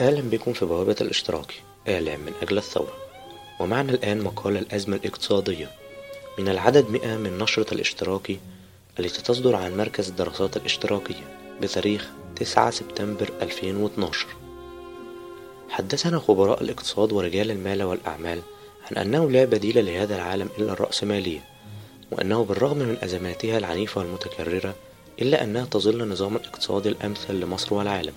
أهلا بكم في بوابة الاشتراكي إعلام من أجل الثورة. ومعنا الآن مقال الأزمة الاقتصادية. من العدد مئة من نشرة الاشتراكي التي تصدر عن مركز الدراسات الاشتراكية بتاريخ 9 سبتمبر 2012 حدثنا خبراء الاقتصاد ورجال المال والأعمال عن أنه لا بديل لهذا العالم إلا الرأسمالية وأنه بالرغم من أزماتها العنيفة والمتكررة إلا أنها تظل النظام الاقتصادي الأمثل لمصر والعالم.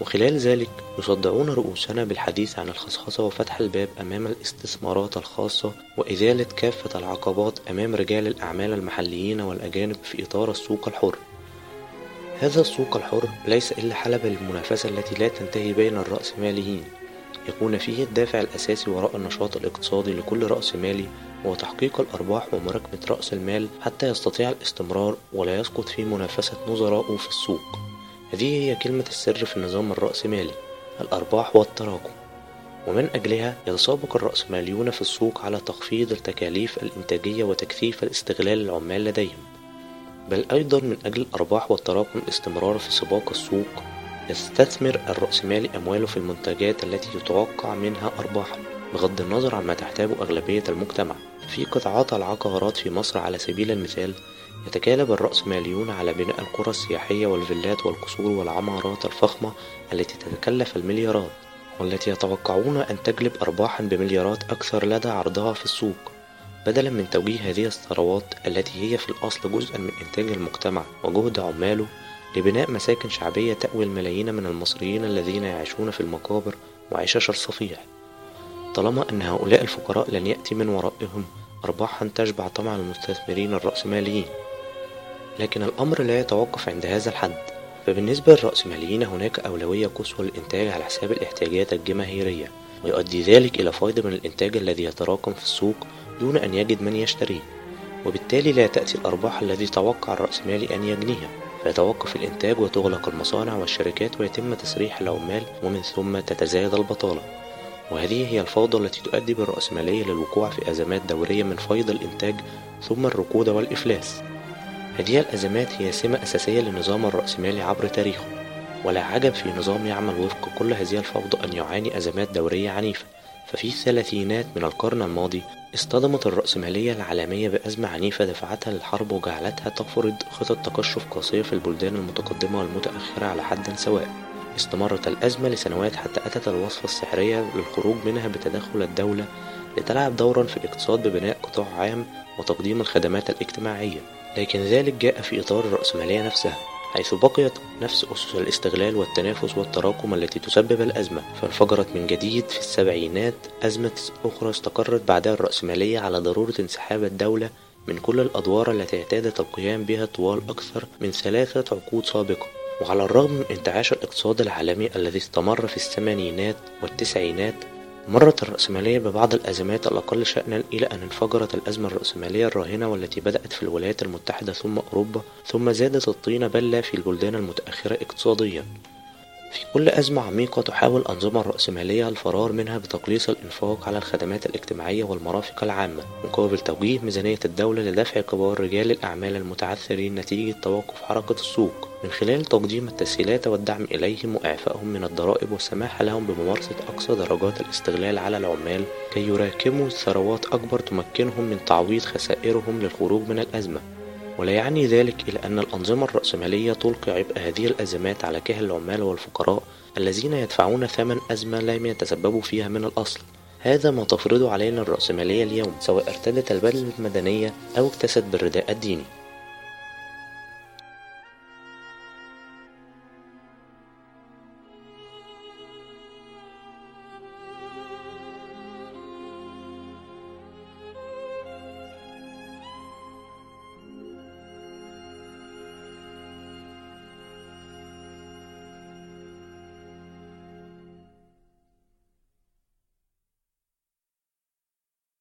وخلال ذلك يصدعون رؤوسنا بالحديث عن الخصخصة وفتح الباب أمام الاستثمارات الخاصة وإزالة كافة العقبات أمام رجال الأعمال المحليين والأجانب في إطار السوق الحر. هذا السوق الحر ليس إلا حلبة للمنافسة التي لا تنتهي بين الرأسماليين يكون فيه الدافع الأساسي وراء النشاط الاقتصادي لكل رأس مالي هو تحقيق الأرباح ومراكمة رأس المال حتى يستطيع الاستمرار ولا يسقط في منافسة نظرائه في السوق. هذه هي كلمة السر في النظام الرأسمالي الأرباح والتراكم. ومن أجلها يتسابق الرأسماليون في السوق على تخفيض التكاليف الإنتاجية وتكثيف الاستغلال العمال لديهم. بل أيضا من أجل الأرباح والتراكم الاستمرار في سباق السوق يستثمر الرأسمالي أمواله في المنتجات التي يتوقع منها أرباحا بغض النظر عما تحتاجه أغلبية المجتمع. في قطاعات العقارات في مصر على سبيل المثال يتكالب الرأسماليون على بناء القرى السياحية والفيلات والقصور والعمارات الفخمة التي تتكلف المليارات والتي يتوقعون أن تجلب أرباحا بمليارات أكثر لدى عرضها في السوق. بدلا من توجيه هذه الثروات التي هي في الأصل جزءا من إنتاج المجتمع وجهد عماله لبناء مساكن شعبية تأوي الملايين من المصريين الذين يعيشون في المقابر وعشش الصفيح طالما أن هؤلاء الفقراء لن يأتي من ورائهم أرباحا تشبع طمع المستثمرين الرأسماليين. لكن الأمر لا يتوقف عند هذا الحد. فبالنسبة للرأسماليين هناك أولوية قصوى للإنتاج على حساب الاحتياجات الجماهيرية ويؤدي ذلك إلى فائض من الإنتاج الذي يتراكم في السوق دون أن يجد من يشتريه. وبالتالي لا تأتي الأرباح الذي توقع الرأسمالي أن يجنيها. فيتوقف الإنتاج وتغلق المصانع والشركات ويتم تسريح العمال ومن ثم تتزايد البطالة. وهذه هي الفوضى التي تؤدي بالرأسمالية للوقوع في أزمات دورية من فيض الإنتاج ثم الركود والإفلاس. هذه الأزمات هي سمة أساسية للنظام الرأسمالي عبر تاريخه ولا عجب في نظام يعمل وفق كل هذه الفوضى أن يعاني أزمات دورية عنيفة. ففي الثلاثينات من القرن الماضي اصطدمت الرأسمالية العالمية بأزمة عنيفة دفعتها للحرب وجعلتها تفرض خطط تقشف قاسية في البلدان المتقدمة والمتأخرة على حد سواء. استمرت الأزمة لسنوات حتى أتت الوصفة السحرية للخروج منها بتدخل الدولة لتلعب دورا في الاقتصاد ببناء قطاع عام وتقديم الخدمات الاجتماعية. لكن ذلك جاء في إطار الرأسمالية نفسها حيث بقيت نفس أسس الاستغلال والتنافس والتراكم التي تسبب الأزمة. فانفجرت من جديد في السبعينات أزمة أخرى استقرت بعدها الرأسمالية على ضرورة انسحاب الدولة من كل الأدوار التي اعتادت القيام بها طوال أكثر من ثلاثة عقود سابقة. وعلى الرغم من انتعاش الاقتصاد العالمي الذي استمر في الثمانينات والتسعينات مرت الرأسمالية ببعض الأزمات الأقل شأنا إلى أن انفجرت الأزمة الرأسمالية الراهنة والتي بدأت في الولايات المتحدة ثم أوروبا ثم زادت الطين بلة في البلدان المتأخرة اقتصاديا. في كل أزمة عميقة تحاول الأنظمة الرأسمالية الفرار منها بتقليص الإنفاق على الخدمات الاجتماعية والمرافق العامة مقابل توجيه ميزانية الدولة لدفع كبار رجال الأعمال المتعثرين نتيجة توقف حركة السوق. من خلال تقديم التسهيلات والدعم إليهم وإعفائهم من الضرائب والسماح لهم بممارسة أقصى درجات الاستغلال على العمال كي يراكموا ثروات أكبر تمكنهم من تعويض خسائرهم للخروج من الأزمة. ولا يعني ذلك إلى أن الأنظمة الرأسمالية تلقي عبء هذه الأزمات على كاهل العمال والفقراء الذين يدفعون ثمن أزمة لم يتسببوا فيها من الأصل. هذا ما تفرضه علينا الرأسمالية اليوم سواء ارتدت البدلة المدنية أو اكتست بالرداء الديني.